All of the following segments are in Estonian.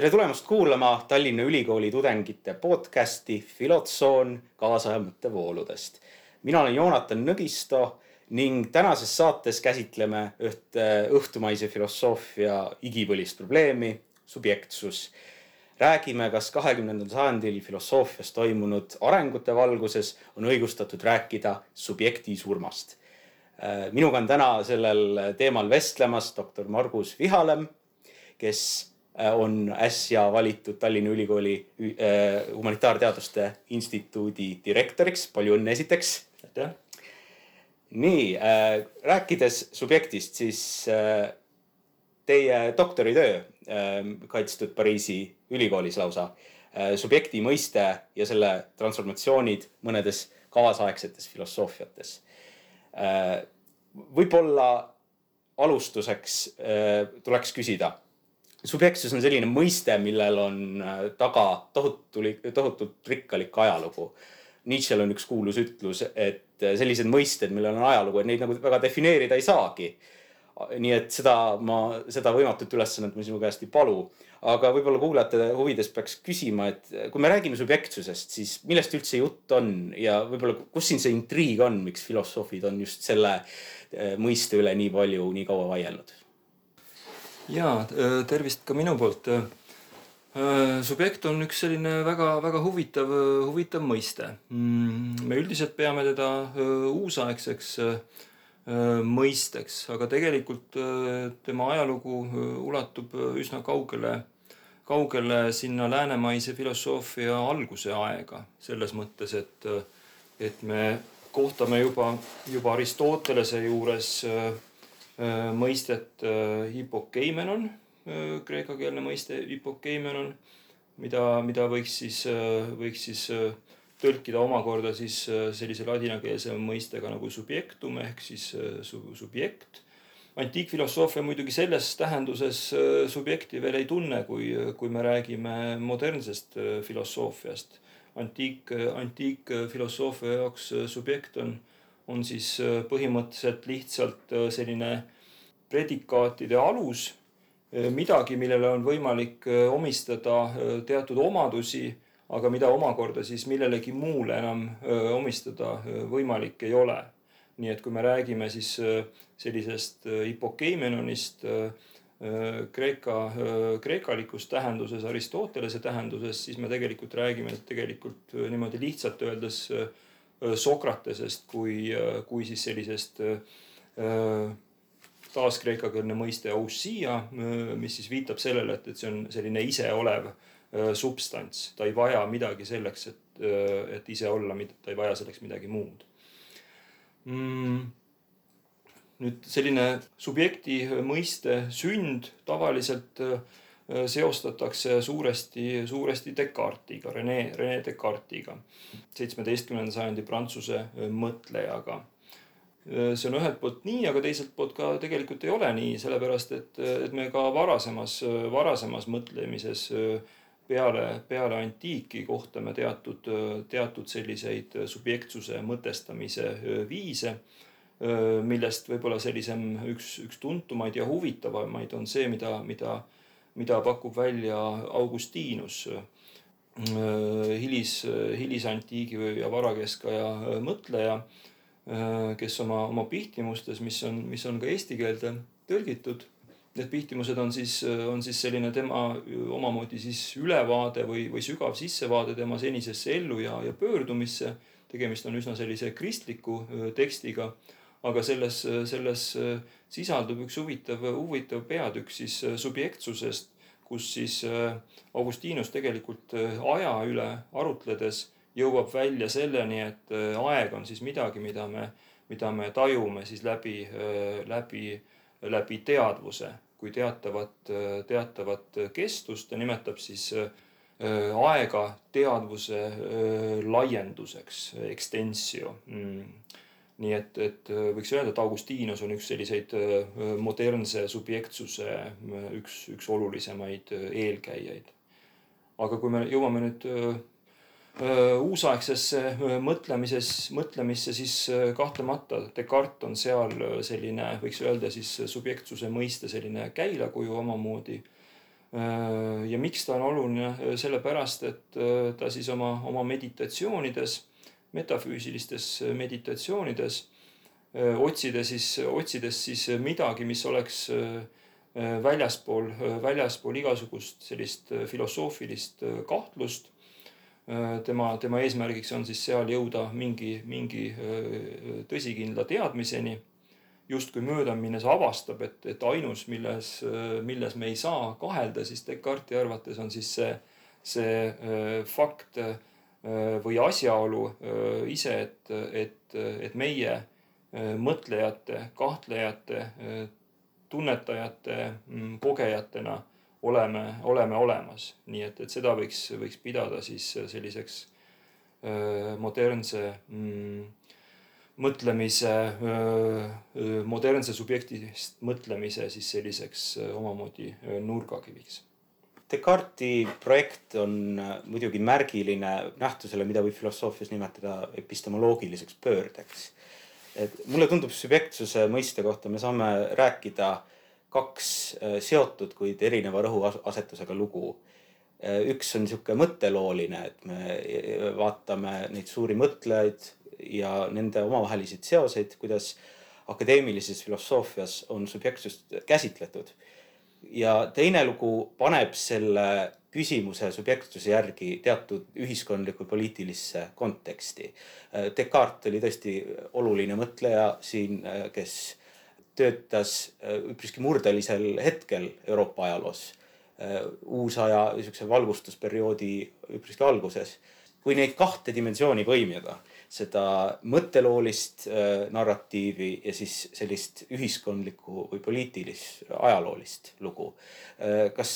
tere tulemast kuulama Tallinna Ülikooli tudengite podcasti Filotsoon kaasaja mõttevooludest. mina olen Joonatan Nõgisto ning tänases saates käsitleme ühte õhtumaise filosoofia igipõlist probleemi, subjektsus. räägime, kas kahekümnendal sajandil filosoofias toimunud arengute valguses on õigustatud rääkida subjekti surmast. minuga on täna sellel teemal vestlemas doktor Margus Vihalem, kes Äh, on äsja valitud Tallinna Ülikooli äh, Humanitaarteaduste Instituudi direktoriks. palju õnne esiteks. aitäh. nii äh,, rääkides subjektist, siis äh, teie doktoritöö äh, kaitstud Pariisi ülikoolis lausa äh,. subjekti mõiste ja selle transformatsioonid mõnedes kaasaegsetes filosoofiates äh,. võib-olla alustuseks äh, tuleks küsida subjektsus on selline mõiste, millel on äh, taga tohutu, tohutult rikkalik ajalugu. Nietzsche'l on üks kuulus ütlus, et äh, sellised mõisted, millel on ajalugu, et neid nagu väga defineerida ei saagi. nii et seda ma, seda võimatut ülesannet ma sinu käest ei palu. aga võib-olla kuulajate huvides peaks küsima, et äh, kui me räägime subjektsusest, siis millest üldse jutt on ja võib-olla, kus siin see intriig on, miks filosoofid on just selle mõiste üle nii palju, nii kaua vaielnud ja tervist ka minu poolt. subjekt on üks selline väga-väga huvitav, huvitav mõiste. Mm, me üldiselt peame teda uusaegseks mõisteks, aga tegelikult tema ajalugu ulatub üsna kaugele, kaugele sinna läänemaise filosoofia alguse aega. selles mõttes, et, et me kohtame juba, juba Aristotelese juures äh, Äh, mõistet äh, hipokeimenon, äh, kreekakeelne mõiste hipokeimenon, mida, mida võiks siis, võiks siis tõlkida omakorda siis sellise ladinakeelse mõistega nagu subjektum ehk siis su-, subjekt. antiikfilosoofia muidugi selles tähenduses subjekti veel ei tunne, kui, kui me räägime modernsest filosoofiast. antiik, antiikfilosoofia jaoks subjekt on on siis äh, põhimõtteliselt lihtsalt äh, selline predikaatide alus, äh, midagi, millele on võimalik omistada teatud omadusi, aga mida omakorda siis millelegi muule enam omistada võimalik ei ole. nii et kui me räägime siis sellisest hipokeimenonist Kreeka, kreekalikust tähenduses, Aristotelese tähenduses, siis me tegelikult räägime tegelikult niimoodi lihtsalt öeldes Äh, Sokratesest kui, äh, kui siis sellisest äh, taaskreekakeelne mõiste ousia, mis siis viitab sellele, et, et see on selline iseolev substants, ta ei vaja midagi selleks, et, et ise olla, ta ei vaja selleks midagi muud. Mm. Nüüd selline subjekti mõiste sünd tavaliselt Äh, seostatakse suuresti, suuresti Descartesiga, Rene, Rene Descartesiga, seitsmeteistkümnenda sajandi prantsuse äh, mõtlejaga. Äh, see on ühelt poolt nii, aga teiselt poolt ka tegelikult ei ole nii, sellepärast et, et me ka varasemas, varasemas mõtlemises peale, peale antiiki kohtame teatud, teatud selliseid subjektsuse mõtestamise viise millest võib-olla sellisem üks, üks tuntumaid ja huvitavamaid on see, mida, mida mida pakub välja Augustinus, hilis, hilisantiigi ja varakeskaja mõtleja, kes oma, oma pihtimustes, mis on, mis on ka eesti keelde tõlgitud, need pihtimused on siis, on siis selline tema omamoodi siis ülevaade või, või sügav sissevaade tema senisesse ellu ja, ja pöördumisse. tegemist on üsna sellise kristliku tekstiga aga selles, selles sisaldub üks huvitav, huvitav peatükk siis subjektsusest, kus siis äh, Augustinus tegelikult äh, aja üle arutledes jõuab välja selleni, et äh, aeg on siis midagi, mida me, mida me tajume siis läbi, läbi, läbi teadvuse kui teatavat, teatavat kestust. ta nimetab siis aega teadvuse laienduseks, extensio mm nii et, et äh, võiks öelda, et Augustinos on üks selliseid äh, modernse subjektsuse äh, üks, üks olulisemaid eelkäijaid. aga kui me jõuame nüüd uusaegsesse mõtlemises, mõtlemisse, siis kahtlemata Descartes on seal selline, võiks öelda siis subjektsuse mõiste selline käilakuju omamoodi. ja miks ta on oluline, sellepärast et ta siis oma, oma meditatsioonides, metafüüsilistes meditatsioonides, otsides siis, otsides siis midagi, mis oleks väljaspool, väljaspool igasugust sellist filosoofilist kahtlust tema, tema eesmärgiks on siis seal jõuda mingi, mingi tõsikindla teadmiseni. justkui mööda minnes avastab, et, et ainus, milles, milles me ei saa kahelda, siis Descartesi arvates on siis see, see fakt või asjaolu ise, et, et, et meie mõtlejate, kahtlejate, tunnetajate, mm, kogejatena oleme, oleme olemas. nii et, et seda võiks, võiks pidada siis selliseks modernse mm, mõtlemise, modernse subjektist mõtlemise siis selliseks omamoodi nurgakiviks. Descartesi projekt on muidugi märgiline nähtusele, mida võib filosoofias nimetada epistemoloogiliseks pöördeks. et mulle tundub subjektsuse mõiste kohta me saame rääkida kaks äh, seotud, kuid erineva rõhuasetusega lugu. Äh, üks on niisugune mõttelooline, et me äh, vaatame neid suuri mõtlejaid ja nende omavahelisi seoseid, kuidas akadeemilises filosoofias on subjektsust käsitletud. Ja teine lugu paneb selle küsimuse subjektsuse järgi teatud ühiskondlikku poliitilisse konteksti. Descartes oli tõesti oluline mõtleja siin, kes töötas äh, üpriski murdelisel hetkel Euroopa ajaloos, äh, uusaja niisuguse valgustusperioodi üpriski alguses. kui neid kahte dimensiooni põimida, seda mõtteloolist äh, narratiivi ja siis sellist ühiskondlikku või poliitilist ajaloolist lugu, kas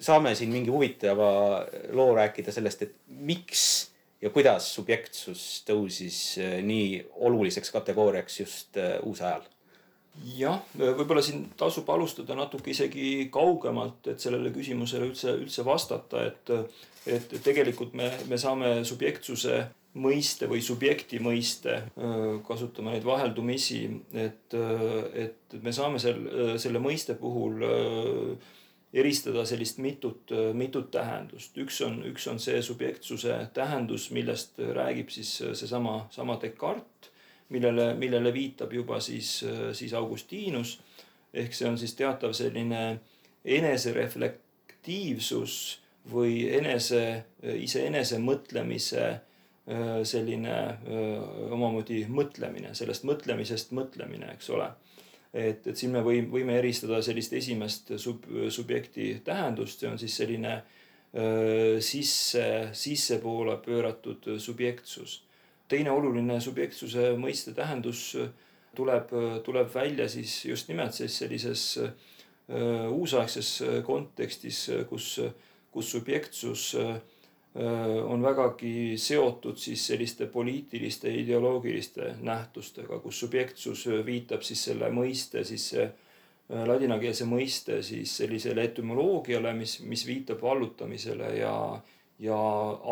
saame siin mingi huvitava loo rääkida sellest, et miks ja kuidas subjektsus tõusis nii oluliseks kategooriaks just uusajal jah, võib-olla siin tasub alustada natuke isegi kaugemalt, et sellele küsimusele üldse, üldse vastata, et, et tegelikult me, me saame subjektsuse mõiste või subjekti mõiste, kasutame neid vaheldumisi, et, et me saame sel, selle mõiste puhul eristada sellist mitut, mitut tähendust. üks on, üks on see subjektsuse tähendus, millest räägib siis seesama, sama Descartes millele, millele viitab juba siis, siis Augustinus. ehk see on siis teatav selline enesereflektiivsus või enese, iseenese mõtlemise selline omamoodi mõtlemine, sellest mõtlemisest mõtlemine, eks ole. et, et siin me võime, võime eristada sellist esimest sub, subjekti tähendust, see on siis selline sisse, sissepoole pööratud subjektsus teine oluline subjektsuse mõiste tähendus äh, tuleb, äh, tuleb välja siis just nimelt siis sellises äh, uusaegses kontekstis, kus, kus subjektsus on vägagi seotud siis selliste poliitiliste, ideoloogiliste nähtustega, kus subjektsus viitab siis selle mõiste siis ladinakeelse mõiste siis sellisele etümoloogiale, mis, mis viitab vallutamisele ja, ja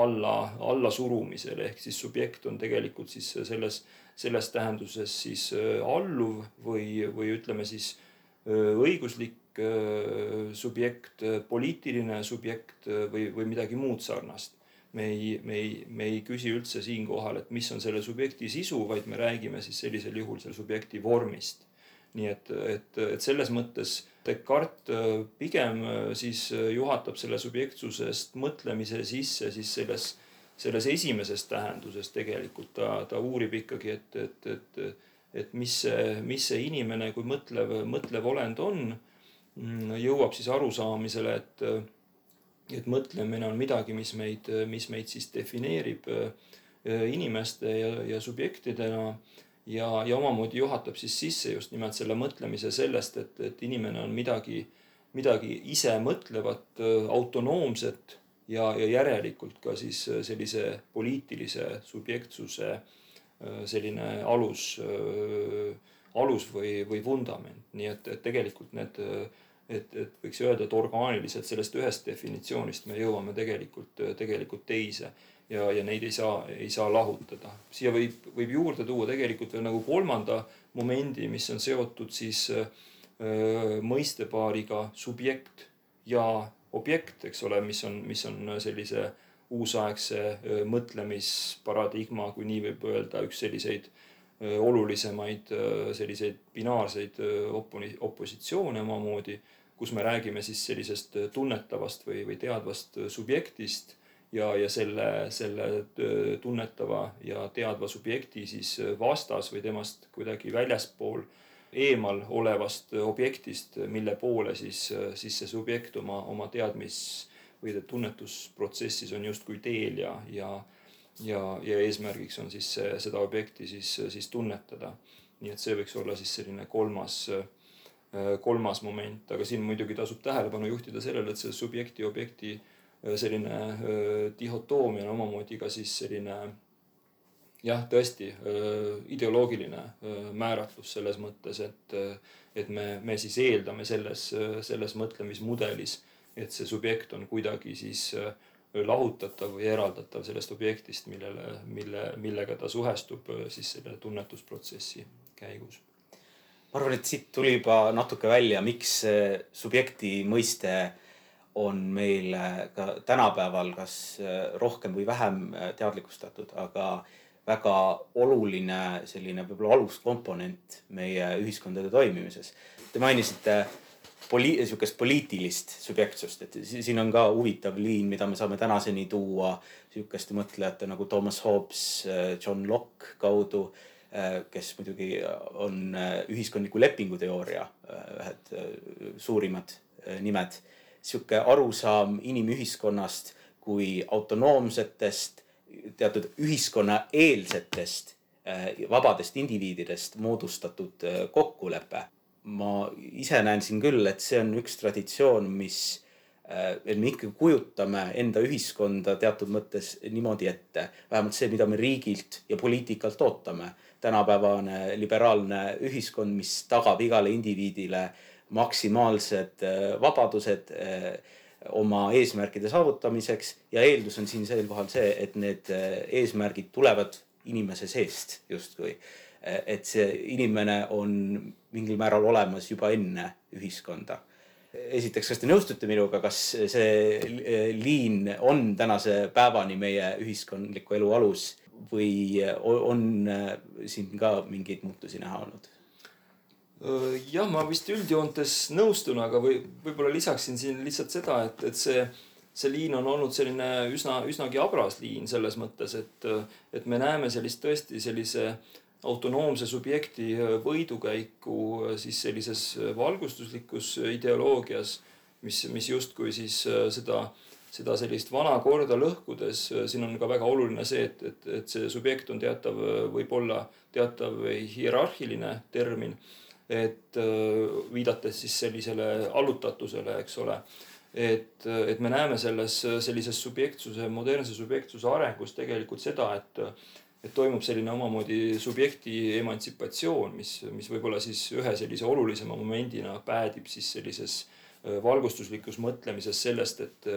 alla, allasurumisel ehk siis subjekt on tegelikult siis selles, selles tähenduses siis alluv või, või ütleme siis õiguslik subjekt, poliitiline subjekt või, või midagi muud sarnast. me ei, me ei, me ei küsi üldse siinkohal, et mis on selle subjekti sisu, vaid me räägime siis sellisel juhul selle subjekti vormist. nii et, et, et selles mõttes Descartes äh, pigem äh, siis äh, juhatab selle subjektsusest mõtlemise sisse siis selles, selles esimeses tähenduses tegelikult ta, ta uurib ikkagi, et, et, et, et mis see, mis see inimene kui mõtlev, mõtlev olend on. Mm, jõuab siis arusaamisele, et, et mõtlemine on midagi, mis meid, mis meid siis defineerib inimeste ja, ja subjektidena ja, ja omamoodi juhatab siis sisse just nimelt selle mõtlemise sellest, et, et inimene on midagi, midagi ise mõtlevat, autonoomset ja, ja järelikult ka siis sellise poliitilise subjektsuse selline alus, alus või, või vundament. nii et, et tegelikult need, et, et võiks öelda, et orgaaniliselt sellest ühest definitsioonist me jõuame tegelikult, tegelikult teise ja, ja neid ei saa, ei saa lahutada. siia võib, võib juurde tuua tegelikult veel nagu kolmanda momendi, mis on seotud siis öö, mõistepaariga subjekt ja objekt, eks ole, mis on, mis on sellise uusaegse mõtlemisparadigma, kui nii võib öelda, üks selliseid olulisemaid selliseid binaarseid oponi-, opositsioone omamoodi, kus me räägime siis sellisest tunnetavast või, või teadvast subjektist ja, ja selle, selle tunnetava ja teadva subjekti siis vastas või temast kuidagi väljaspool eemal olevast objektist, mille poole siis, siis see subjekt oma, oma teadmis- või tunnetusprotsessis on justkui teel ja, ja, ja, ja eesmärgiks on siis seda objekti siis, siis tunnetada. nii et see võiks olla siis selline kolmas, kolmas moment, aga siin muidugi tasub tähelepanu juhtida sellele, et see subjekti, objekti selline dihhotoomia on omamoodi ka siis selline jah, tõesti ideoloogiline määratlus selles mõttes, et, et me, me siis eeldame selles, selles mõtlemismudelis, et see subjekt on kuidagi siis lahutatav või eraldatav sellest objektist, millele, mille, millega ta suhestub siis selle tunnetusprotsessi käigus. Ma arvan, et siit tuli juba natuke välja, miks subjekti mõiste on meil ka tänapäeval kas rohkem või vähem teadlikustatud, aga väga oluline selline võib-olla aluskomponent meie ühiskondade toimimises. Te mainisite poli-, sihukest poliitilist subjektsust, et siin on ka huvitav liin, mida me saame tänaseni tuua sihukeste mõtlejate nagu Thomas Hobbes, John Locke kaudu, kes muidugi on ühiskondliku lepinguteooria ühed suurimad nimed. sihuke arusaam inimühiskonnast kui autonoomsetest teatud ühiskonnaeelsetest äh, vabadest indiviididest moodustatud äh, kokkulepe. ma ise näen siin küll, et see on üks traditsioon, mis, äh, et me ikkagi kujutame enda ühiskonda teatud mõttes niimoodi ette, vähemalt see, mida me riigilt ja poliitikalt ootame. Tänapäevane liberaalne ühiskond, mis tagab igale indiviidile maksimaalsed vabadused oma eesmärkide saavutamiseks ja eeldus on siin siinkohal see, et need äh, eesmärgid tulevad inimese seest justkui. Äh, et see inimene on mingil määral olemas juba enne ühiskonda. esiteks, kas te nõustute minuga, kas see äh, liin on tänase päevani meie ühiskondliku elu alus või on siin ka mingeid muutusi näha olnud? jah, ma vist üldjoontes nõustun, aga või võib-olla lisaksin siin lihtsalt seda, et, et see, see liin on olnud selline üsna, üsnagi habras liin selles mõttes, et, et me näeme sellist tõesti sellise autonoomse subjekti võidukäiku siis sellises valgustuslikus ideoloogias, mis, mis justkui siis seda, seda sellist vana korda lõhkudes, siin on ka väga oluline see, et, et, et see subjekt on teatav, võib-olla teatav hierarhiline termin et äh, viidates siis sellisele allutatusele, eks ole. et, et me näeme selles sellises subjektsuse, modernse subjektsuse arengus tegelikult seda, et et toimub selline omamoodi subjekti emantsipatsioon, mis, mis võib-olla siis ühe sellise olulisema momendina päädib siis sellises äh, valgustuslikus mõtlemises sellest, et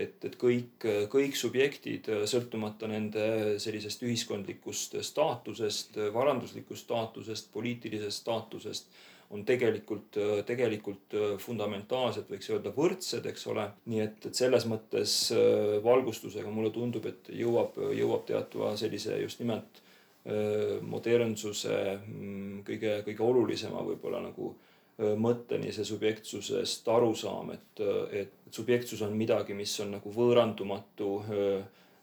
et, et kõik, kõik subjektid, sõltumata nende sellisest ühiskondlikust staatusest, varanduslikust staatusest, poliitilisest staatusest, on tegelikult, tegelikult fundamentaalselt võiks öelda võrdsed, eks ole. nii et, et selles mõttes valgustusega mulle tundub, et jõuab, jõuab teatava sellise just nimelt modernsuse mm, kõige, kõige olulisema võib-olla nagu mõtteni see subjektsusest arusaam, et, et subjektsus on midagi, mis on nagu võõrandumatu,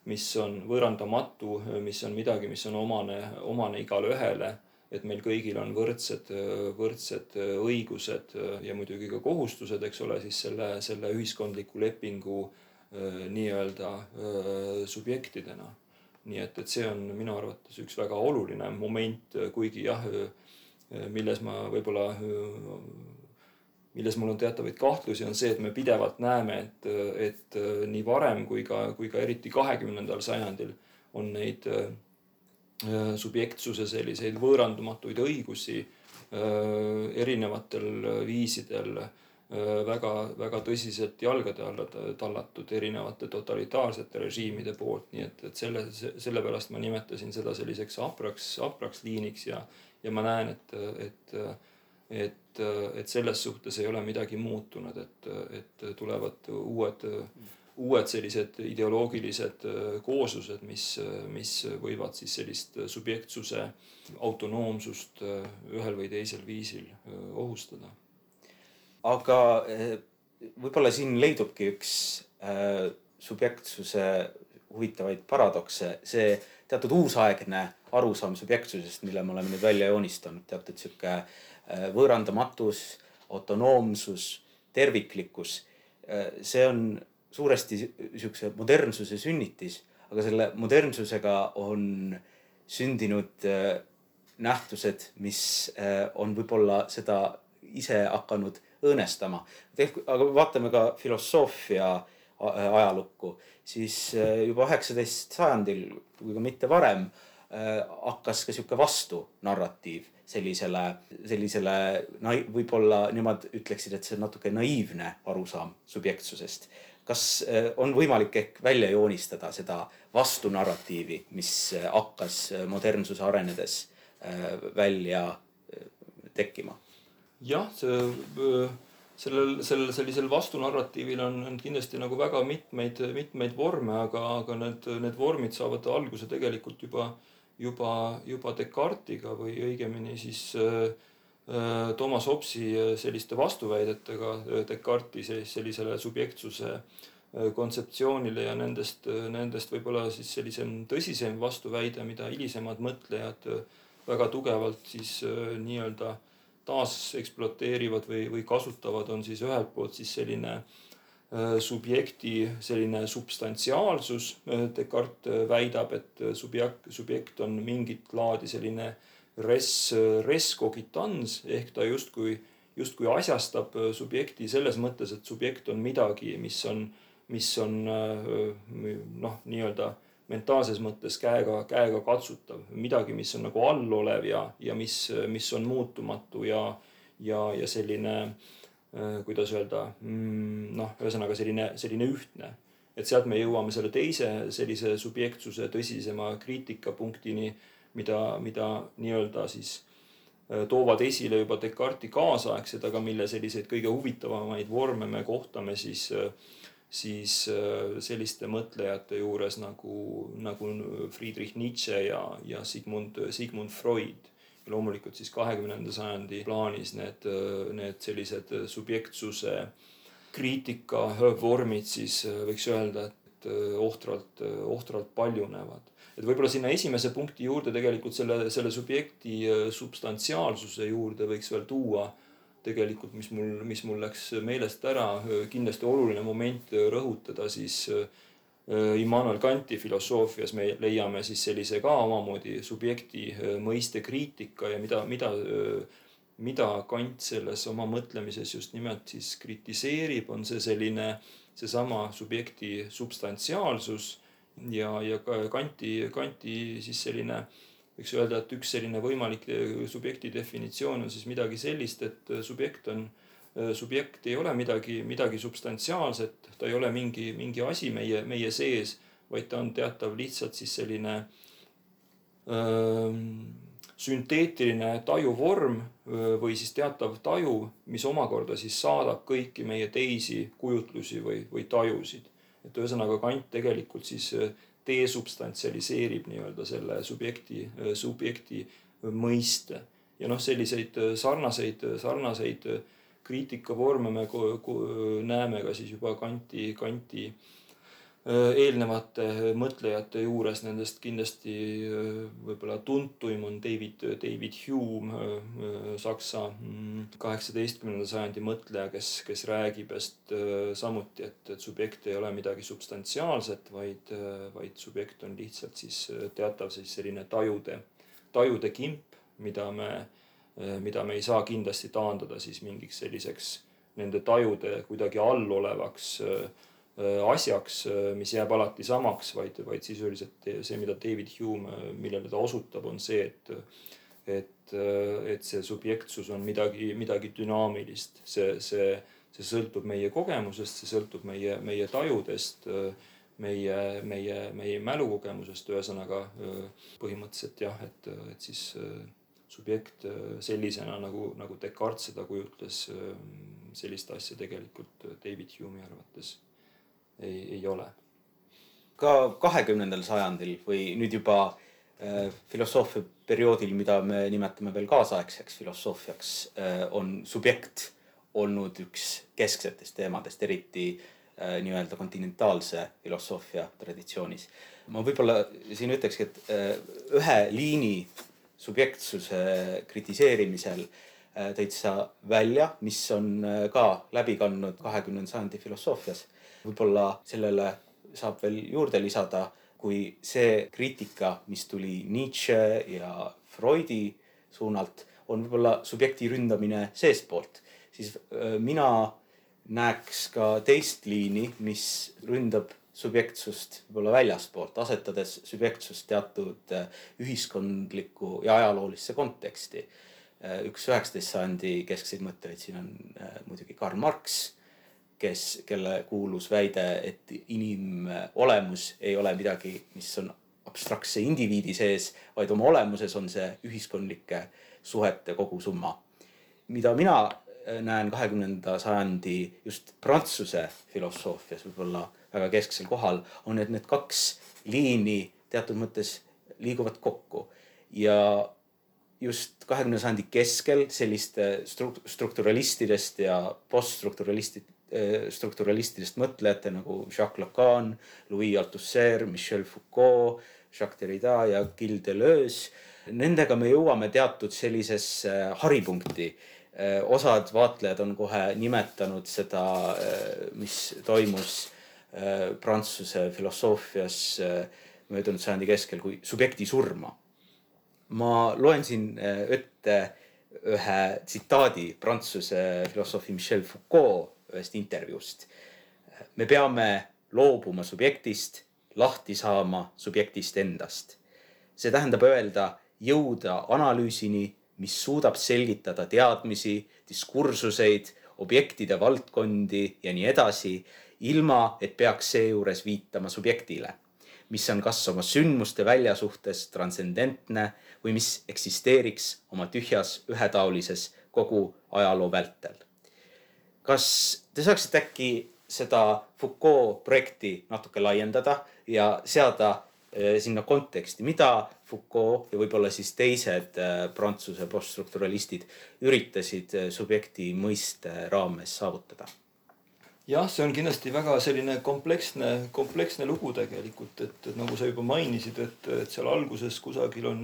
mis on võõrandamatu, mis on midagi, mis on omane, omane igale ühele. et meil kõigil on võrdsed, võrdsed õigused ja muidugi ka kohustused, eks ole, siis selle, selle ühiskondliku lepingu nii-öelda subjektidena. nii et, et see on minu arvates üks väga oluline moment, kuigi jah milles ma võib-olla, milles mul on teatavaid kahtlusi, on see, et me pidevalt näeme, et, et nii varem kui ka, kui ka eriti kahekümnendal sajandil on neid subjektsuse selliseid võõrandumatuid õigusi erinevatel viisidel väga, väga tõsiselt jalgade alla tallatud erinevate totalitaarsete režiimide poolt, nii et, et selle, sellepärast ma nimetasin seda selliseks hapraks, hapraks liiniks ja ja ma näen, et, et, et, et selles suhtes ei ole midagi muutunud, et, et tulevad uued, uued sellised ideoloogilised kooslused, mis, mis võivad siis sellist subjektsuse autonoomsust ühel või teisel viisil ohustada. aga võib-olla siin leidubki üks äh, subjektsuse huvitavaid paradokse, see teatud uusaegne arusaam subjektsusest, mille me oleme nüüd välja joonistanud, teatud sihuke äh, võõrandamatus, autonoomsus, terviklikkus. Äh, see on suuresti sihukese modernsuse sünnitis, aga selle modernsusega on sündinud äh, nähtused, mis on võib-olla seda ise hakanud õõnestama. aga vaatame ka filosoofia ajalukku, siis juba üheksateist sajandil, kui ka mitte varem hakkas ka sihuke vastunarratiiv sellisele, sellisele võib-olla nemad ütleksid, et see on natuke naiivne arusaam subjektsusest. kas äh, on võimalik ehk välja joonistada seda vastunarratiivi, mis äh, hakkas modernsuse arenedes välja tekkima? jah, see sellel, sellel sellisel vastunarratiivil on, on kindlasti nagu väga mitmeid, mitmeid vorme, aga, aga need, need vormid saavad alguse tegelikult juba äh, juba, juba Descartesiga või õigemini siis äh, äh, Thomas Hobbesi äh, selliste vastuväidetega Descartesi sellisele subjektsuse kontseptsioonile ja nendest, nendest võib-olla siis sellisem tõsisem vastuväide, mida hilisemad mõtlejad väga tugevalt siis nii-öelda taasekspluateerivad või, või kasutavad, on siis ühelt poolt siis selline Äh, subjekti selline substantsiaalsus. Äh, Descartes äh, väidab, et subjekt, subjekt on mingit laadi selline res, res cogitans ehk ta justkui, justkui asjastab subjekti selles mõttes, et subjekt on midagi, mis on, mis on noh, nii-öelda mentaalses mõttes käega, käega katsutav, midagi, mis on nagu allolev ja, ja mis, mis on muutumatu ja, ja, ja selline äh, Äh, kuidas öelda, mm, noh, ühesõnaga selline, selline ühtne. et sealt me jõuame selle teise sellise subjektsuse tõsisema kriitikapunktini, mida, mida nii-öelda siis äh, toovad esile juba Descartesi kaasaegsed, aga mille selliseid kõige huvitavamaid vorme me kohtame siis, äh, siis selliste mõtlejate juures nagu, nagu Friedrich Nietzsche ja, ja Sigmund, Sigmund Freud loomulikult siis kahekümnenda sajandi plaanis need, need sellised subjektsuse kriitika vormid siis võiks öelda, et ohtralt, ohtralt paljunevad. et võib-olla sinna esimese punkti juurde tegelikult selle, selle subjekti substantsiaalsuse juurde võiks veel tuua tegelikult, mis mul, mis mul läks meelest ära, kindlasti oluline moment rõhutada siis äh, Immanuel Kanti filosoofias me leiame siis sellise ka omamoodi subjekti äh, mõiste kriitika ja mida, mida, äh, mida Kant selles oma mõtlemises just nimelt siis kritiseerib, on see selline, seesama subjekti substantsiaalsus ja, ja ka Kanti, Kanti siis selline võiks öelda, et üks selline võimalik subjekti definitsioon on siis midagi sellist, et subjekt on äh, Äh, subjekt ei ole midagi, midagi substantsiaalset, ta ei ole mingi, mingi asi meie, meie sees, vaid ta on teatav lihtsalt siis selline öö, sünteetiline tajuvorm või siis teatav taju, mis omakorda siis saadab kõiki meie teisi kujutlusi või, või tajusid. et ühesõnaga Kant tegelikult siis desubstantsialiseerib nii-öelda selle subjekti, subjekti mõiste. ja noh, selliseid sarnaseid, sarnaseid kriitikavorme me näeme ka siis juba Kanti, Kanti eelnevate mõtlejate juures, nendest kindlasti võib-olla tuntuim on David, David Hume, Saksa mm, kaheksateistkümnenda sajandi mõtleja, kes, kes räägib just samuti, et, et subjekt ei ole midagi substantsiaalset, vaid, vaid subjekt on lihtsalt siis teatav siis selline tajude, tajude kimp, mida me mida me ei saa kindlasti taandada siis mingiks selliseks nende tajude kuidagi all olevaks äh, äh, asjaks, mis jääb alati samaks, vaid, vaid sisuliselt see, mida David Hume, millele ta osutab, on see, et et, et see subjektsus on midagi, midagi dünaamilist, see, see, see sõltub meie kogemusest, see sõltub meie, meie tajudest, meie, meie, meie mälukogemusest, ühesõnaga põhimõtteliselt jah, et, et siis subjekt sellisena nagu, nagu Descartes seda kujutles, sellist asja tegelikult David Hume'i arvates ei, ei ole. ka kahekümnendal sajandil või nüüd juba äh, filosoofia perioodil, mida me nimetame veel kaasaegseks filosoofiaks äh,, on subjekt olnud üks kesksetest teemadest, eriti äh, nii-öelda kontinentaalse filosoofia traditsioonis. ma võib-olla siin ütlekski, et äh, ühe liini subjektsuse kritiseerimisel äh, tõid sa välja, mis on äh, ka läbi kandnud kahekümnenda sajandi filosoofias. võib-olla sellele saab veel juurde lisada, kui see kriitika, mis tuli Nietzsche ja Freudi suunalt, on võib-olla subjekti ründamine seestpoolt, siis äh, mina näeks ka teist liini, mis ründab subjektsust võib-olla väljaspoolt, asetades subjektsust teatud äh, ühiskondlikku ja ajaloolisse konteksti. Äh, üks üheksateist sajandi keskseid mõtlejaid siin on äh, muidugi Karl Marx, kes, kelle kuulus väide, et inimolemus ei ole midagi, mis on abstraktse indiviidi sees, vaid oma olemuses on see ühiskondlike suhete kogusumma. mida mina näen kahekümnenda sajandi just prantsuse filosoofias võib-olla väga kesksel kohal, on, et need kaks liini teatud mõttes liiguvad kokku ja just kahekümnenda sajandi keskel selliste strukturalistidest ja poststrukturalistid, eh, strukturalistidest mõtlejate nagu Jacques Lacan, Louis Althusser, Michel Foucault, Jacques Derrida ja Gilles Deleuze. Nendega me jõuame teatud sellisesse haripunkti. Eh, osad vaatlejad on kohe nimetanud seda, eh, mis toimus prantsuse filosoofias äh, möödunud sajandi keskel kui subjekti surma. ma loen siin äh, ette ühe tsitaadi prantsuse filosoofi Michel Foucault ühest intervjuust. me peame loobuma subjektist, lahti saama subjektist endast. see tähendab öelda, jõuda analüüsini, mis suudab selgitada teadmisi, diskursuseid, objektide valdkondi ja nii edasi ilma et peaks seejuures viitama subjektile, mis on kas oma sündmuste väljasuhtes transcendentne või mis eksisteeriks oma tühjas ühetaolises kogu ajaloo vältel. kas te saaksite äkki seda Foucault projekti natuke laiendada ja seada eh, sinna konteksti, mida Foucault ja võib-olla siis teised eh, Prantsuse poststrukturalistid üritasid eh, subjekti mõiste raames saavutada jah, see on kindlasti väga selline kompleksne, kompleksne lugu tegelikult, et, nagu sa juba mainisid, et, et seal alguses kusagil on,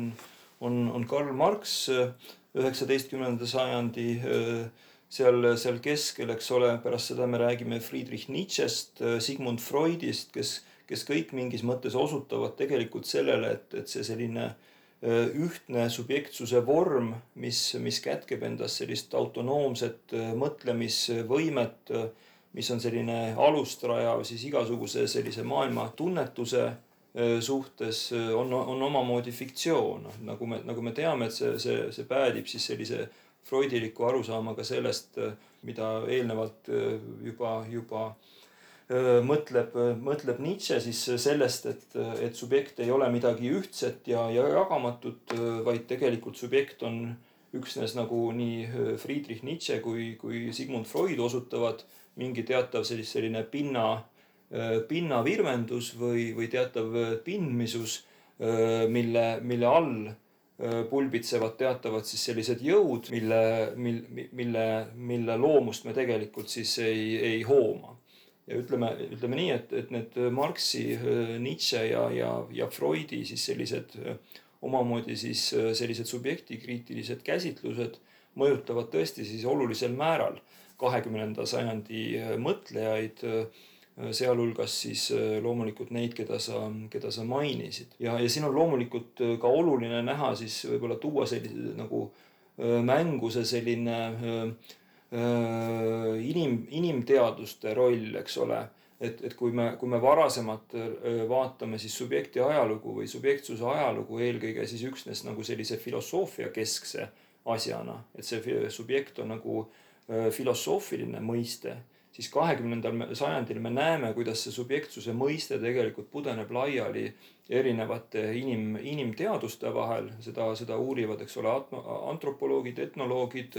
on, on Karl Marx üheksateistkümnenda sajandi seal, seal keskel, eks ole, pärast seda me räägime Friedrich Nietzsche'st, Sigmund Freudist, kes, kes kõik mingis mõttes osutavad tegelikult sellele, et, et see selline ühtne subjektsuse vorm, mis, mis kätkeb endas sellist autonoomset mõtlemisvõimet mis on selline alustraja siis igasuguse sellise maailma tunnetuse suhtes on, on omamoodi fiktsioon, noh nagu me, nagu me teame, et see, see, see päädib siis sellise freudiliku arusaamaga sellest, mida eelnevalt juba, juba mõtleb, mõtleb Nietzsche siis sellest, et, et subjekt ei ole midagi ühtset ja, ja jagamatut, vaid tegelikult subjekt on üksnes nagu nii Friedrich Nietzsche kui, kui Sigmund Freud osutavad mingi teatav sellist, selline pinna, äh, pinnavirvendus või, või teatav äh, pindmisus, äh, mille, mille all pulbitsevad teatavad siis sellised jõud, mille, mil, mille, mille loomust me tegelikult siis ei, ei hooma. ja ütleme, ütleme nii, et, et need Marxi, Nietzsche ja, ja, ja Freudi siis sellised omamoodi siis sellised subjektikriitilised käsitlused mõjutavad tõesti siis olulisel määral kahekümnenda sajandi äh, mõtlejaid, äh, sealhulgas siis äh, loomulikult neid, keda sa, keda sa mainisid. ja, ja siin on loomulikult ka oluline näha siis võib-olla tuua sellise nagu mängu see selline inim, inimteaduste roll, eks ole et, et kui me, kui me varasemalt vaatame siis subjekti ajalugu või subjektsuse ajalugu eelkõige siis üksnes nagu sellise filosoofia keskse asjana, et see subjekt on nagu Äh, filosoofiline mõiste, siis kahekümnendal sajandil me näeme, kuidas see subjektsuse mõiste tegelikult pudeneb laiali erinevate inim, inimteaduste vahel, seda, seda uurivad, eks ole, antropoloogid, etnoloogid,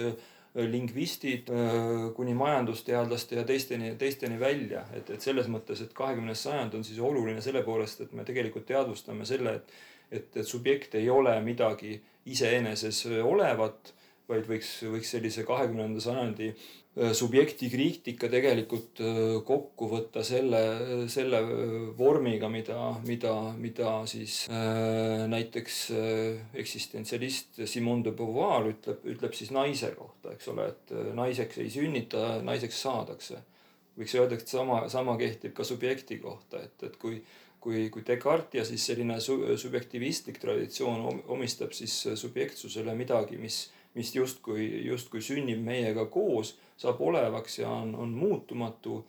lingvistid kuni majandusteadlaste ja teisteni, teisteni välja. et, et selles mõttes, et kahekümnes sajand on siis oluline selle poolest, et me tegelikult teadvustame selle, et, et, et subjekt ei ole midagi iseeneses olevat, vaid võiks, võiks sellise kahekümnenda sajandi Äh, subjekti kriitika tegelikult äh, kokku võtta selle, selle vormiga, mida, mida, mida siis äh, näiteks eksistentsialist Simone de Beauvoir ütleb, ütleb siis naise kohta, eks ole, et naiseks ei sünnita, naiseks saadakse. võiks öelda, et sama, sama kehtib ka subjekti kohta, et, et kui kui, kui Descartes ja siis selline su, subjektivistlik traditsioon omistab siis subjektsusele midagi, mis, mis justkui, justkui sünnib meiega koos saab olevaks ja on, on muutumatu,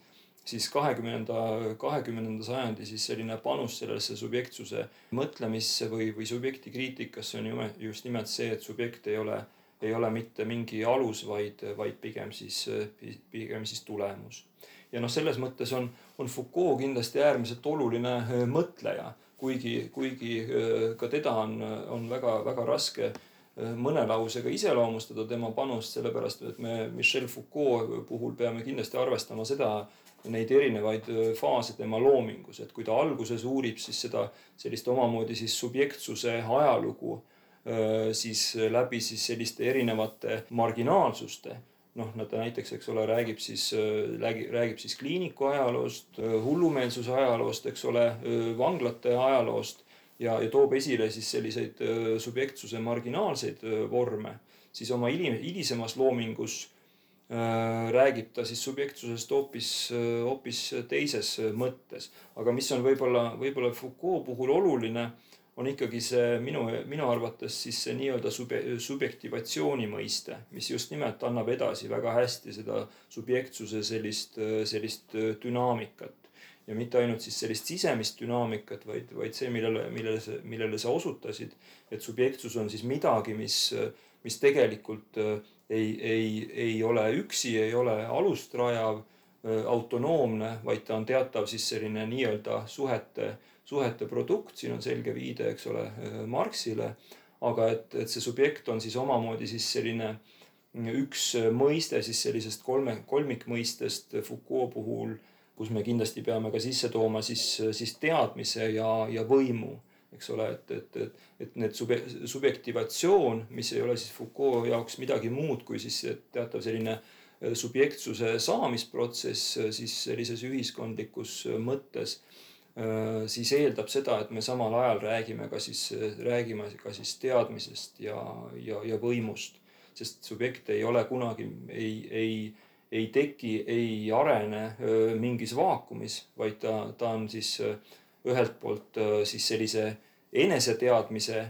siis kahekümnenda, kahekümnenda sajandi siis selline panus sellesse subjektsuse mõtlemisse või, või subjekti kriitikasse on ju just nimelt see, et subjekt ei ole, ei ole mitte mingi alus, vaid, vaid pigem siis, pigem siis tulemus. ja noh, selles mõttes on, on Foucault kindlasti äärmiselt oluline äh, mõtleja, kuigi, kuigi äh, ka teda on, on väga, väga raske mõne lausega iseloomustada tema panust, sellepärast et me Michel Foucault puhul peame kindlasti arvestama seda, neid erinevaid äh, faase tema loomingus, et kui ta alguses uurib siis seda sellist omamoodi siis subjektsuse ajalugu, äh, siis läbi siis selliste erinevate marginaalsuste noh, ta näiteks, eks ole, räägib siis, räägib, räägib siis kliiniku ajaloost, hullumeelsuse ajaloost, eks ole, vanglate ajaloost ja, ja toob esile siis selliseid subjektsuse marginaalseid vorme, siis oma hilisemas loomingus räägib ta siis subjektsusest hoopis, hoopis teises mõttes. aga mis on võib-olla, võib-olla Foucault puhul oluline, on ikkagi see minu, minu arvates siis see nii-öelda sube-, subjektivatsiooni mõiste, mis just nimelt annab edasi väga hästi seda subjektsuse sellist, sellist dünaamikat ja mitte ainult siis sellist sisemist dünaamikat, vaid, vaid see, millele, millele sa, millele sa osutasid, et subjektsus on siis midagi, mis, mis tegelikult äh, ei, ei, ei ole üksi, ei ole alust rajav, äh, autonoomne, vaid ta on teatav siis selline nii-öelda suhete, suhete produkt, siin on selge viide, eks ole, äh, Marxile. aga et, et see subjekt on siis omamoodi siis selline üks mõiste siis sellisest kolme, kolmikmõistest Foucault puhul kus me kindlasti peame ka sisse tooma siis, siis teadmise ja, ja võimu, eks ole, et, et, et, et need sube-, subjektivatsioon, mis ei ole siis Foucault jaoks midagi muud kui siis teatav selline äh, subjektsuse saamisprotsess äh, siis sellises ühiskondlikus mõttes, äh, siis eeldab seda, et me samal ajal räägime ka siis, räägime ka siis teadmisest ja, ja, ja võimust. sest subjekt ei ole kunagi, ei, ei ei teki, ei arene mingis vaakumis, vaid ta, ta on siis ühelt poolt siis sellise eneseteadmise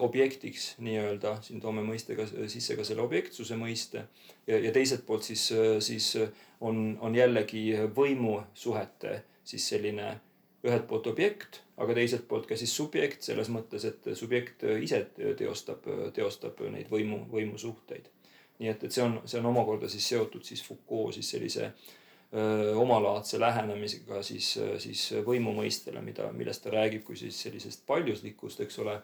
objektiks nii-öelda, siin toome mõistega sisse ka selle objektsuse mõiste ja, ja teiselt poolt siis, siis on, on jällegi võimusuhete siis selline ühelt poolt objekt, aga teiselt poolt ka siis subjekt selles mõttes, et subjekt ise teostab, teostab neid võimu, võimusuhteid nii et, et see on, see on omakorda siis seotud siis Foucault siis sellise öö, omalaadse lähenemisega siis, siis võimu mõistele, mida, millest ta räägib kui siis sellisest paljuslikust, eks ole,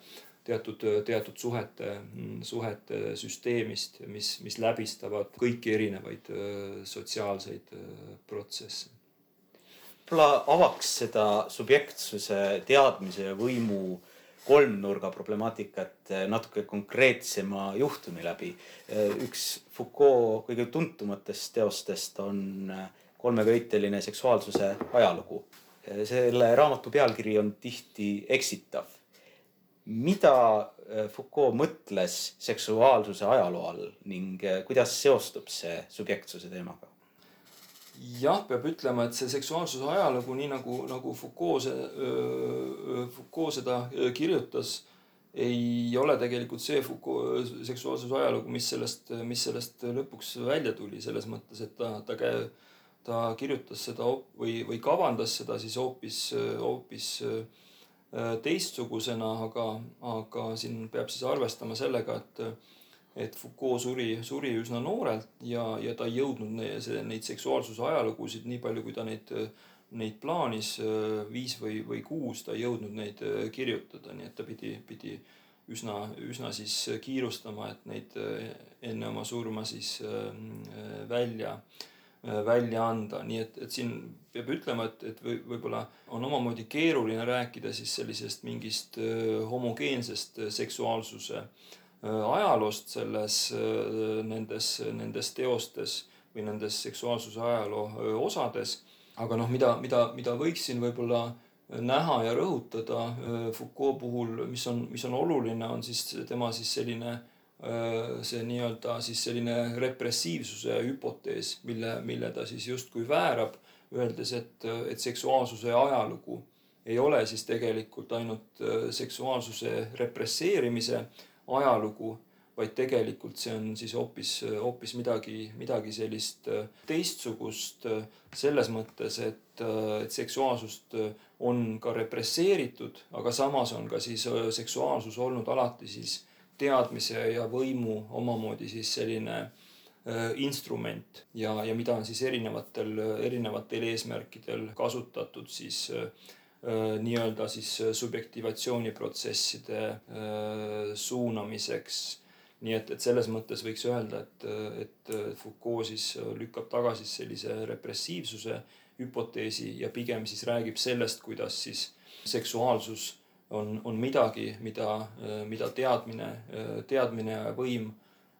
teatud, teatud suhete, suhete süsteemist, mis, mis läbistavad kõiki erinevaid öö, sotsiaalseid öö, protsesse. Võib-olla avaks seda subjektsuse, teadmise ja võimu kolmnurga problemaatikat eh, natuke konkreetsema juhtumi läbi. Eh, üks Foucault kõige tuntumatest teostest on eh, kolmeköiteline seksuaalsuse ajalugu. selle raamatu pealkiri on tihti eksitav. mida Foucault mõtles seksuaalsuse ajaloo all ning kuidas seostub see subjektsuse teemaga? Jah, peab ütlema, et see seksuaalsuse ajalugu, nii nagu, nagu Foucault Foucault seda kirjutas, ei ole tegelikult see Foucault seksuaalsuse ajalugu, mis sellest, mis sellest lõpuks välja tuli, selles mõttes, et ta, ta käe-, ta kirjutas seda või, või kavandas seda siis hoopis, hoopis teistsugusena, aga, aga siin peab siis arvestama sellega, et et Foucault suri, suri üsna noorelt ja, ja ta ei jõudnud neid, neid seksuaalsuse ajalugusid nii palju, kui ta neid, neid plaanis, viis või, või kuus, ta ei jõudnud neid kirjutada, nii et ta pidi, pidi üsna, üsna siis kiirustama, et neid enne oma surma siis välja, välja anda, nii et, et siin peab ütlema, et, et või, võib-olla on omamoodi keeruline rääkida siis sellisest mingist homogeensest seksuaalsuse äh, ajaloost selles, äh, nendes, nendes teostes või nendes seksuaalsuse ajaloo äh, osades. aga noh, mida, mida, mida võiksin võib-olla näha ja rõhutada Foucault puhul, mis on, mis on oluline, on siis tema siis selline see nii-öelda siis selline repressiivsuse hüpotees, mille, mille ta siis justkui väärab, öeldes, et, et seksuaalsuse ajalugu ei ole siis tegelikult ainult seksuaalsuse represseerimise ajalugu, vaid tegelikult see on siis hoopis, hoopis midagi, midagi sellist äh, teistsugust äh, selles mõttes, et, äh, et seksuaalsust on ka represseeritud, aga samas on ka siis seksuaalsus olnud alati siis teadmise ja võimu omamoodi siis selline instrument ja, ja mida on siis erinevatel, erinevatel eesmärkidel kasutatud siis äh, nii-öelda siis äh, subjektivatsiooniprotsesside äh, suunamiseks. nii et, et selles mõttes võiks öelda, et, et Foucault siis lükkab tagasi sellise repressiivsuse hüpoteesi ja pigem siis räägib sellest, kuidas siis seksuaalsus on, on midagi, mida, mida teadmine, teadmine ja võim,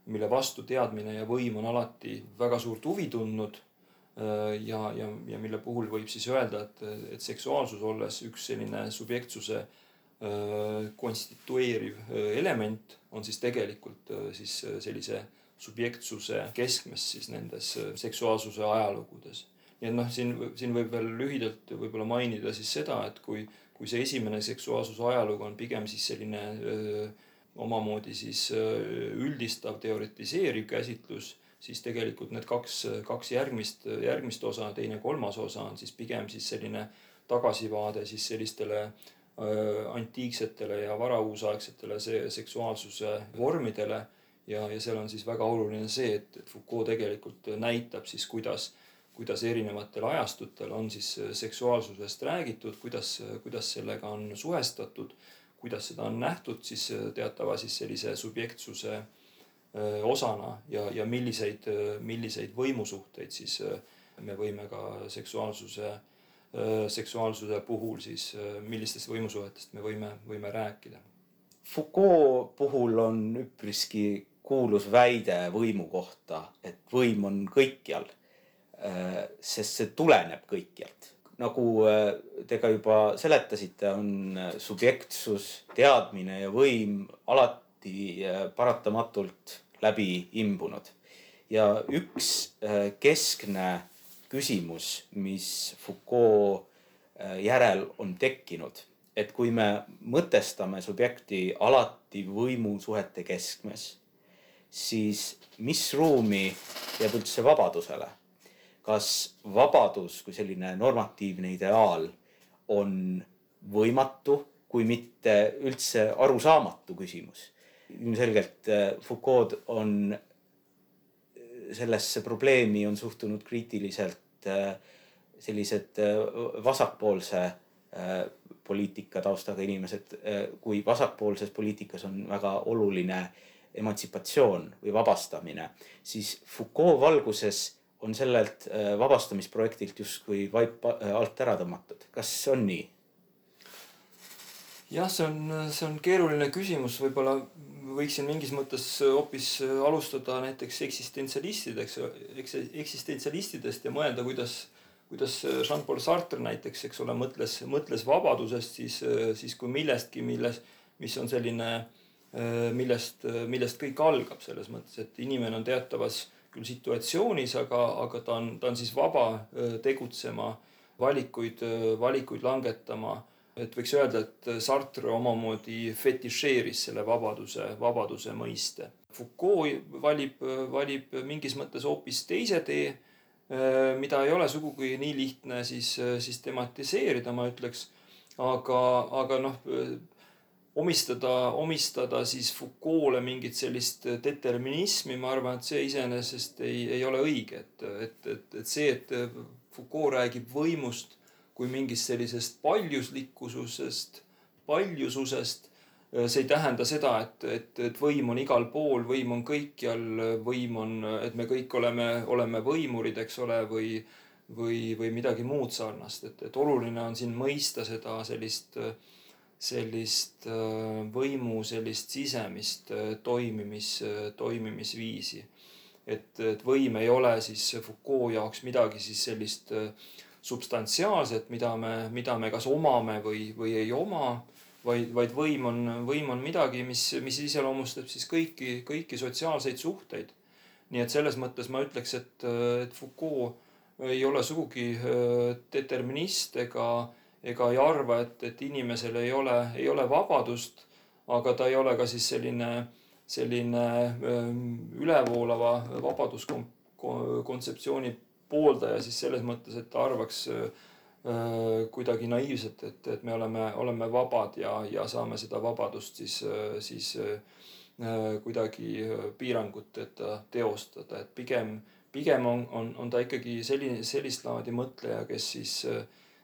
mille vastu teadmine ja võim on alati väga suurt huvi tundnud Äh, ja, ja, ja mille puhul võib siis öelda, et, et seksuaalsus olles üks selline subjektsuse äh, konstitueeriv äh, element, on siis tegelikult siis sellise subjektsuse keskmes siis nendes seksuaalsuse ajalugudes. nii et noh, siin, siin võib veel lühidalt võib-olla mainida siis seda, et kui, kui see esimene seksuaalsuse ajalugu on pigem siis selline öö, omamoodi siis öö, üldistav teoritiseeriv käsitlus siis tegelikult need kaks, kaks järgmist, järgmist osa, teine, kolmas osa on siis pigem siis selline tagasivaade siis sellistele antiiksetele ja varauusaegsetele see seksuaalsuse vormidele. ja, ja seal on siis väga oluline see, et, Foucault tegelikult näitab siis, kuidas, kuidas erinevatel ajastutel on siis seksuaalsusest räägitud, kuidas, kuidas sellega on suhestatud, kuidas seda on nähtud siis teatava siis sellise subjektsuse osana ja, ja milliseid, milliseid võimusuhteid siis me võime ka seksuaalsuse, seksuaalsuse puhul siis, millistest võimusuhetest me võime, võime rääkida. Foucault puhul on üpriski kuulus väide võimu kohta, et võim on kõikjal. sest see tuleneb kõikjalt. nagu te ka juba seletasite, on subjektsus, teadmine ja võim alati paratamatult läbi imbunud. ja üks äh, keskne küsimus, mis Foucault äh, järel on tekkinud, et kui me mõtestame subjekti alati võimusuhete keskmes, siis mis ruumi jääb üldse vabadusele? kas vabadus kui selline normatiivne ideaal on võimatu, kui mitte üldse arusaamatu küsimus? Ilmselgelt äh, Foucault on äh, sellesse probleemi on suhtunud kriitiliselt äh, sellised vasakpoolse poliitika taustaga inimesed, kui vasakpoolses poliitikas on väga oluline emantsipatsioon või vabastamine, siis Foucault valguses on sellelt vabastamisprojektilt justkui vaip alt ära tõmmatud. kas on nii? jah, see on, see on keeruline küsimus, võib-olla võiksin mingis mõttes hoopis alustada näiteks eksistentsialistideks, eksistentsialistidest ja mõelda, kuidas, kuidas Jean-Paul Sartre näiteks, eks ole, mõtles, mõtles vabadusest siis, siis kui millestki, milles, mis on selline, millest, millest kõik algab selles mõttes, et inimene on teatavas küll situatsioonis, aga, aga ta on, ta on siis vaba tegutsema, valikuid, valikuid langetama et võiks öelda, et Sartre omamoodi fetišeeris selle vabaduse, vabaduse mõiste. Foucault valib, valib mingis mõttes hoopis teise tee, mida ei ole sugugi nii lihtne siis, siis tematiseerida, ma ütleks. aga, aga noh, omistada, omistada siis Foucault'le mingit sellist determinismi, ma arvan, et see iseenesest ei, ei ole õige, et, et, et, et see, et Foucault räägib võimust kui mingist sellisest paljuslikkususest, paljususest, see ei tähenda seda, et, et, et võim on igal pool, võim on kõikjal, võim on, et me kõik oleme, oleme võimurid, eks ole, või, või, või midagi muud sarnast, et, et oluline on siin mõista seda sellist äh, sellist äh, võimu, sellist sisemist äh, toimimis, äh, toimimisviisi. et, et võim ei ole siis Foucault jaoks midagi siis sellist substantsiaalset, mida me, mida me kas omame või, või ei oma, vaid, vaid võim on, võim on midagi, mis, mis iseloomustab siis kõiki, kõiki sotsiaalseid suhteid. nii et selles mõttes ma ütleks, et, et Foucault ei ole sugugi determinist ega ega ei arva, et, et inimesel ei ole, ei ole vabadust, aga ta ei ole ka siis selline, selline ähm, ülevoolava vabaduskontseptsiooni pooldaja siis selles mõttes, et ta arvaks äh, kuidagi naiivselt, et, et me oleme, oleme vabad ja, ja saame seda vabadust siis, siis äh, kuidagi piiranguteta teostada, et pigem, pigem on, on, on ta ikkagi selline, sellist laadi mõtleja, kes siis äh,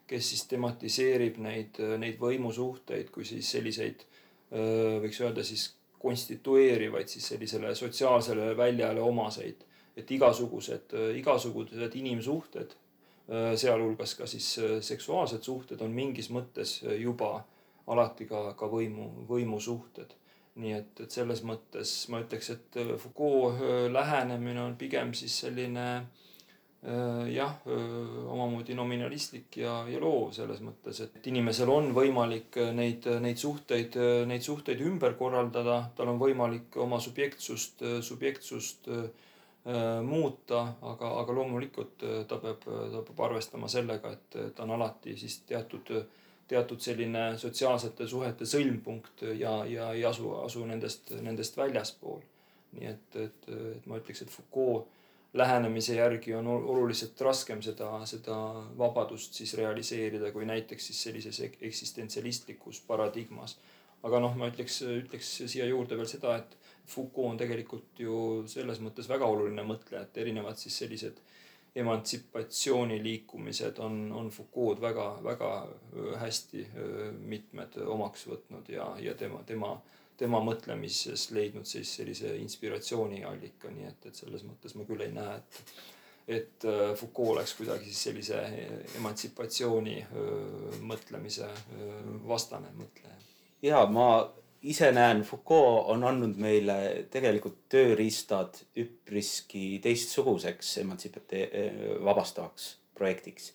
kes siis tematiseerib neid, neid võimusuhteid kui siis selliseid, võiks öelda siis konstitueerivaid siis sellisele sotsiaalsele väljale omaseid. Et igasugused, igasugused inimsuhted, sealhulgas ka siis seksuaalsed suhted on mingis mõttes juba alati ka, ka võimu, võimusuhted. nii et, et selles mõttes ma ütleks, et Foucault lähenemine on pigem siis selline äh, Äh, jah, äh, omamoodi nominalistlik ja, ja loov selles mõttes, et inimesel on võimalik äh, neid, neid suhteid, neid suhteid ümber korraldada, tal on võimalik oma subjektsust, subjektsust muuta, aga, aga loomulikult ta peab, ta peab arvestama sellega, et ta on alati siis teatud, teatud selline sotsiaalsete suhete sõlmpunkt ja, ja ei asu, asu nendest, nendest väljaspool. nii et, et, et ma ütleks, et Foucault lähenemise järgi on oluliselt raskem seda, seda vabadust siis realiseerida kui näiteks siis sellises eksistentsialistlikus paradigmas. aga noh, ma ütleks, ütleks siia juurde veel seda, et Foucault on tegelikult ju selles mõttes väga oluline mõtleja, et erinevad siis sellised emantsipatsiooniliikumised on, on Foucault väga, väga hästi mitmed omaks võtnud ja, ja tema, tema tema mõtlemises leidnud siis sellise inspiratsiooniallika, nii et, et selles mõttes ma küll ei näe, et et Foucault oleks kuidagi siis sellise emantsipatsiooni mõtlemise vastane mõtleja. ja ma ise näen, Foucault on andnud meile tegelikult tööriistad üpriski teistsuguseks emantsipate-, vabastavaks projektiks.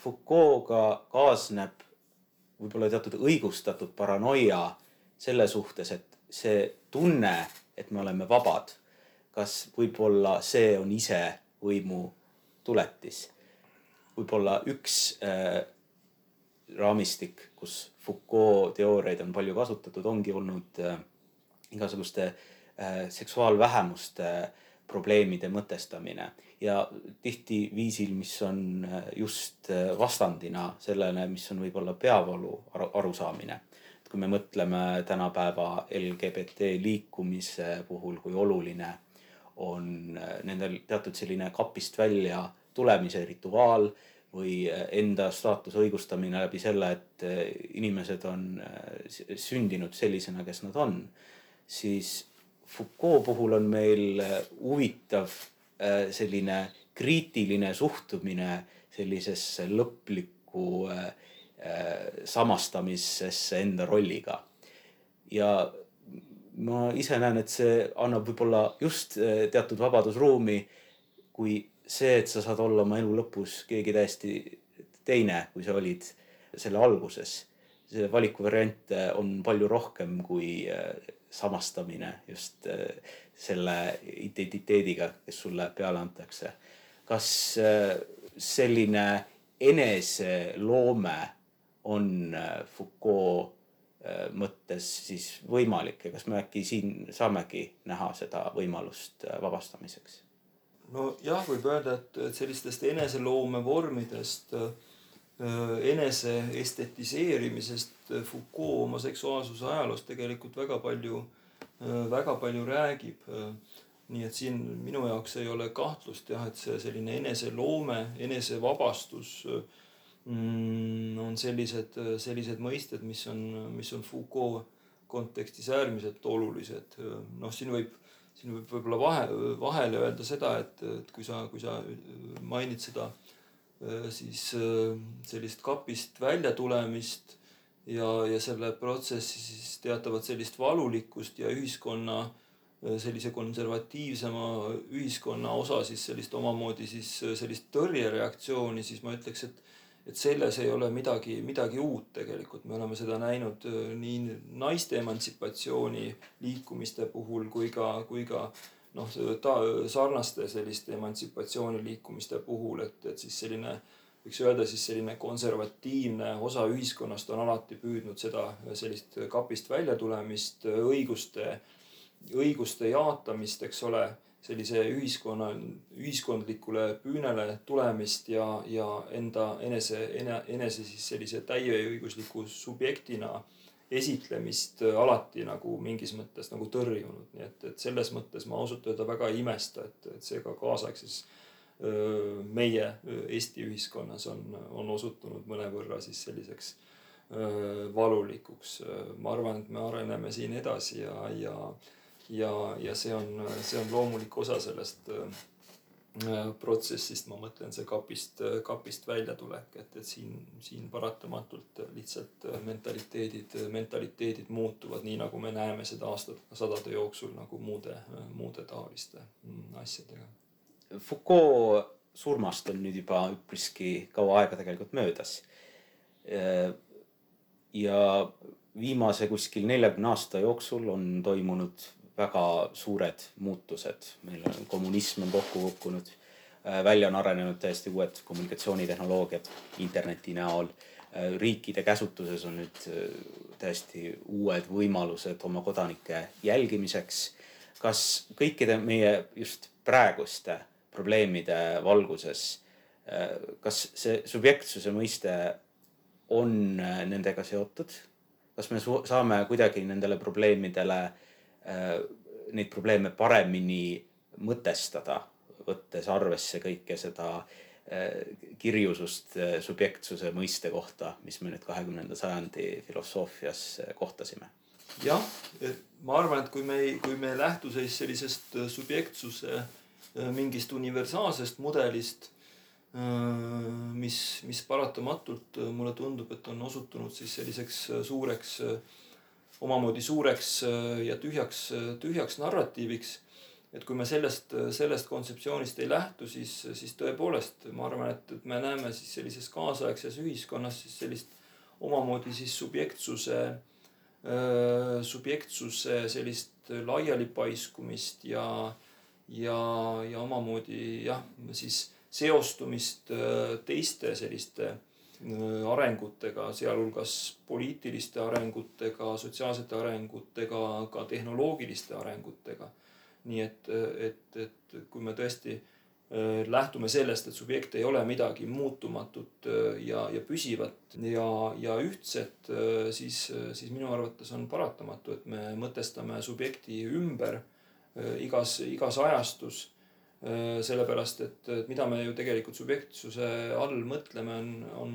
Foucault'ga kaasneb võib-olla teatud õigustatud paranoia selle suhtes, et see tunne, et me oleme vabad, kas võib-olla see on ise võimu tuletis. võib-olla üks äh, raamistik, kus Foucault teooriaid on palju kasutatud, ongi olnud äh, igasuguste äh, seksuaalvähemuste probleemide mõtestamine. Ja tihti viisil, mis on äh, just äh, vastandina sellele, mis on võib-olla peavoolu arusaamine. Kui me mõtleme tänapäeva LGBT liikumise puhul, kui oluline on äh, nendel teatud selline kapist välja tulemise rituaal või äh, enda staatuse õigustamine läbi selle, et äh, inimesed on sündinud sellisena, kes nad on, siis Foucault puhul on meil huvitav selline kriitiline suhtumine sellisesse lõplikku äh, Äh, samastamisesse enda rolliga. ja ma ise näen, et see annab võib-olla just äh, teatud vabadusruumi, kui see, et sa saad olla oma elu lõpus keegi täiesti teine, kui sa olid selle alguses. see valikuvariante on palju rohkem kui äh, samastamine just selle identiteediga, kes sulle peale antakse. kas selline eneseloome on äh, Foucault äh, mõttes siis võimalik ja kas me äkki siin saamegi näha seda võimalust äh, vabastamiseks? Nojah, võib öelda, et, et sellistest eneseloome vormidest enese estetiseerimisest Foucault oma seksuaalsuse ajaloos tegelikult väga palju, väga palju räägib nii et siin minu jaoks ei ole kahtlust jah, et see selline eneseloome, enesevabastus mm, on sellised, sellised mõisted, mis on, mis on Foucault kontekstis äärmiselt olulised. noh, siin võib, siin võib võib-olla vahe, vahele öelda seda, et, et kui sa, kui sa mainid seda siis sellist kapist väljatulemist ja, ja selle protsessi siis teatavat sellist valulikkust ja ühiskonna äh, sellise konservatiivsema ühiskonna osa siis sellist omamoodi siis sellist tõrjereaktsiooni, siis ma ütleks, et et selles ei ole midagi, midagi uut tegelikult, me oleme seda näinud äh, nii naiste emantsipatsiooni liikumiste puhul kui ka, kui ka noh, ta sarnaste selliste emantsipatsiooni liikumiste puhul, et, et siis selline võiks öelda siis selline konservatiivne osa ühiskonnast on alati püüdnud seda sellist kapist väljatulemist, õiguste äh, õiguste jaotamist, eks ole, sellise ühiskonna, ühiskondlikule püünele tulemist ja, ja enda enese, enese siis sellise täieõigusliku subjektina esitlemist alati nagu mingis mõttes nagu tõrjunud, nii et, et selles mõttes ma ausalt öelda väga ei imesta, et, et see ka kaasaegses meie Eesti ühiskonnas on, on osutunud mõnevõrra siis selliseks valulikuks. ma arvan, et me areneme siin edasi ja, ja ja, ja see on, see on loomulik osa sellest äh, protsessist, ma mõtlen, see kapist, kapist väljatulek, et, et siin, siin paratamatult lihtsalt mentaliteedid, mentaliteedid muutuvad, nii nagu me näeme seda aastasadade jooksul nagu muude, muude taoliste mm, asjadega. Foucault surmast on nüüd juba üpriski kaua aega tegelikult möödas. ja viimase kuskil neljakümne aasta jooksul on toimunud väga suured muutused, meil on kommunism on kokku kukkunud, äh, välja on arenenud täiesti uued kommunikatsioonitehnoloogiad interneti näol. Äh, riikide käsutuses on nüüd äh, täiesti uued võimalused oma kodanike jälgimiseks. kas kõikide meie just praeguste probleemide valguses, kas see subjektsuse mõiste on nendega seotud? kas me saame kuidagi nendele probleemidele Äh, neid probleeme paremini mõtestada, võttes arvesse kõike seda äh, kirjusust äh, subjektsuse mõiste kohta, mis me nüüd kahekümnenda sajandi filosoofias kohtasime. jah, ma arvan, et kui me kui me ei lähtu siis sellisest subjektsuse mingist universaalsest mudelist, mis, mis paratamatult mulle tundub, et on osutunud siis selliseks suureks omamoodi suureks äh, ja tühjaks, äh, tühjaks narratiiviks. et kui me sellest, äh, sellest kontseptsioonist ei lähtu, siis, siis tõepoolest ma arvan, et, et me näeme siis sellises kaasaegses ühiskonnas siis sellist omamoodi siis subjektsuse, subjektsuse sellist laialipaiskumist ja, ja, ja omamoodi jah, siis seostumist teiste selliste arengutega, sealhulgas poliitiliste arengutega, sotsiaalsete arengutega, ka tehnoloogiliste arengutega. nii et, et, et kui me tõesti äh, lähtume sellest, et subjekt ei ole midagi muutumatut äh, ja, ja püsivat ja, ja ühtset, siis, siis minu arvates on paratamatu, et me mõtestame subjekti ümber igas, igas ajastus Äh, sellepärast, et, et mida me ju tegelikult subjektsuse all mõtleme, on, on,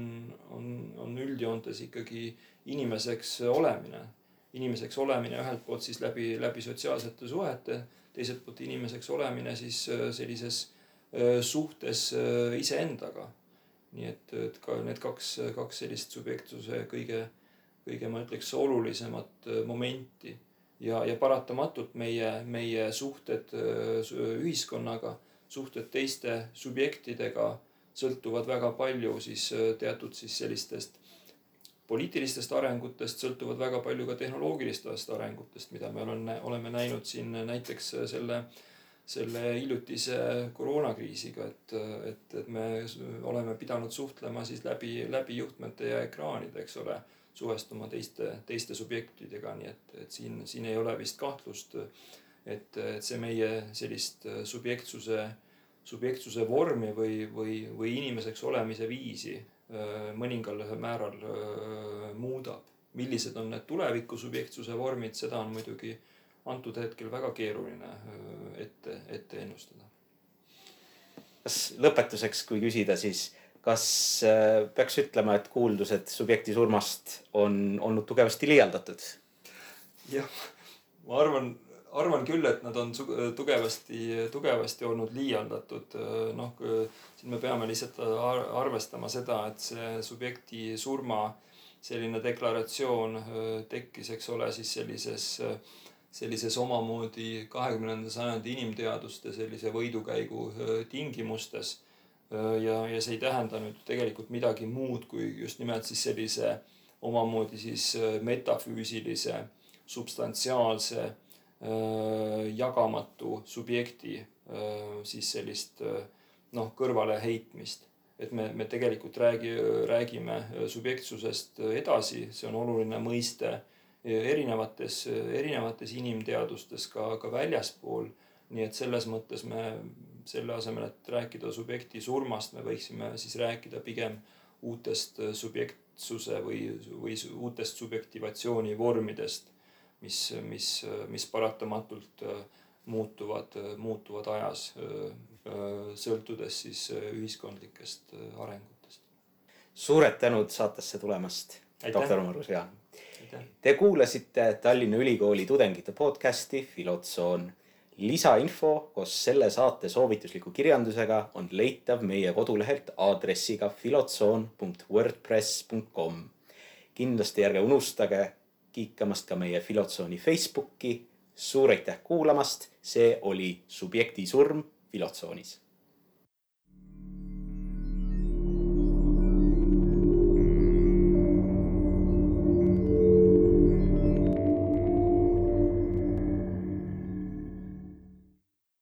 on, on üldjoontes ikkagi inimeseks olemine. inimeseks olemine ühelt poolt siis läbi, läbi sotsiaalsete suhete, teiselt poolt inimeseks olemine siis äh, sellises äh, suhtes iseendaga. nii et, et ka need kaks, kaks sellist subjektsuse kõige, kõige ma ütleks olulisemat momenti ja, ja paratamatult meie, meie suhted ühiskonnaga, suhted teiste subjektidega sõltuvad väga palju siis teatud siis sellistest poliitilistest arengutest, sõltuvad väga palju ka tehnoloogilistest arengutest, mida me oleme, oleme näinud siin näiteks selle, selle hiljutise koroonakriisiga, et, et, et me oleme pidanud suhtlema siis läbi, läbi juhtmete ja ekraanide, eks ole suhestuma teiste, teiste subjektidega, nii et, et siin, siin ei ole vist kahtlust, et, et see meie sellist subjektsuse, subjektsuse vormi või, või, või inimeseks olemise viisi mõningal määral muudab. millised on need tuleviku subjektsuse vormid, seda on muidugi antud hetkel väga keeruline ette, ette ennustada. kas lõpetuseks, kui küsida, siis kas peaks ütlema, et kuuldused subjekti surmast on olnud tugevasti liialdatud? jah, ma arvan arvan küll, et nad on tugevasti, tugevasti olnud liialdatud. noh, siin me peame lihtsalt arvestama seda, et see subjekti surma selline deklaratsioon tekkis, eks ole, siis sellises, sellises omamoodi kahekümnenda sajandi inimteaduste sellise võidukäigu tingimustes. Ja, ja see ei tähenda nüüd tegelikult midagi muud kui just nimelt siis sellise omamoodi siis metafüüsilise, substantsiaalse Äh, jagamatu subjekti äh, siis sellist noh, kõrvaleheitmist. et me, me tegelikult räägi, räägime subjektsusest edasi, see on oluline mõiste erinevates, erinevates inimteadustes ka, ka väljaspool. nii et selles mõttes me selle asemel, et rääkida subjekti surmast, me võiksime siis rääkida pigem uutest subjektsuse või, või uutest subjektivatsiooni vormidest mis, mis, mis paratamatult äh, muutuvad, äh, muutuvad ajas, äh, sõltudes siis ühiskondlikest arengutest. suured tänud saatesse tulemast, doktor Margus Jaan. Te kuulasite Tallinna Ülikooli tudengite podcasti Filotsoon. Lisainfo koos selle saate soovitusliku kirjandusega on leitav meie kodulehelt aadressiga filotsoon.wordpress.com. kindlasti ärge unustage kiikamast ka meie Filotsooni Facebooki. suur aitäh kuulamast, see oli Subjekti surm Filotsoonis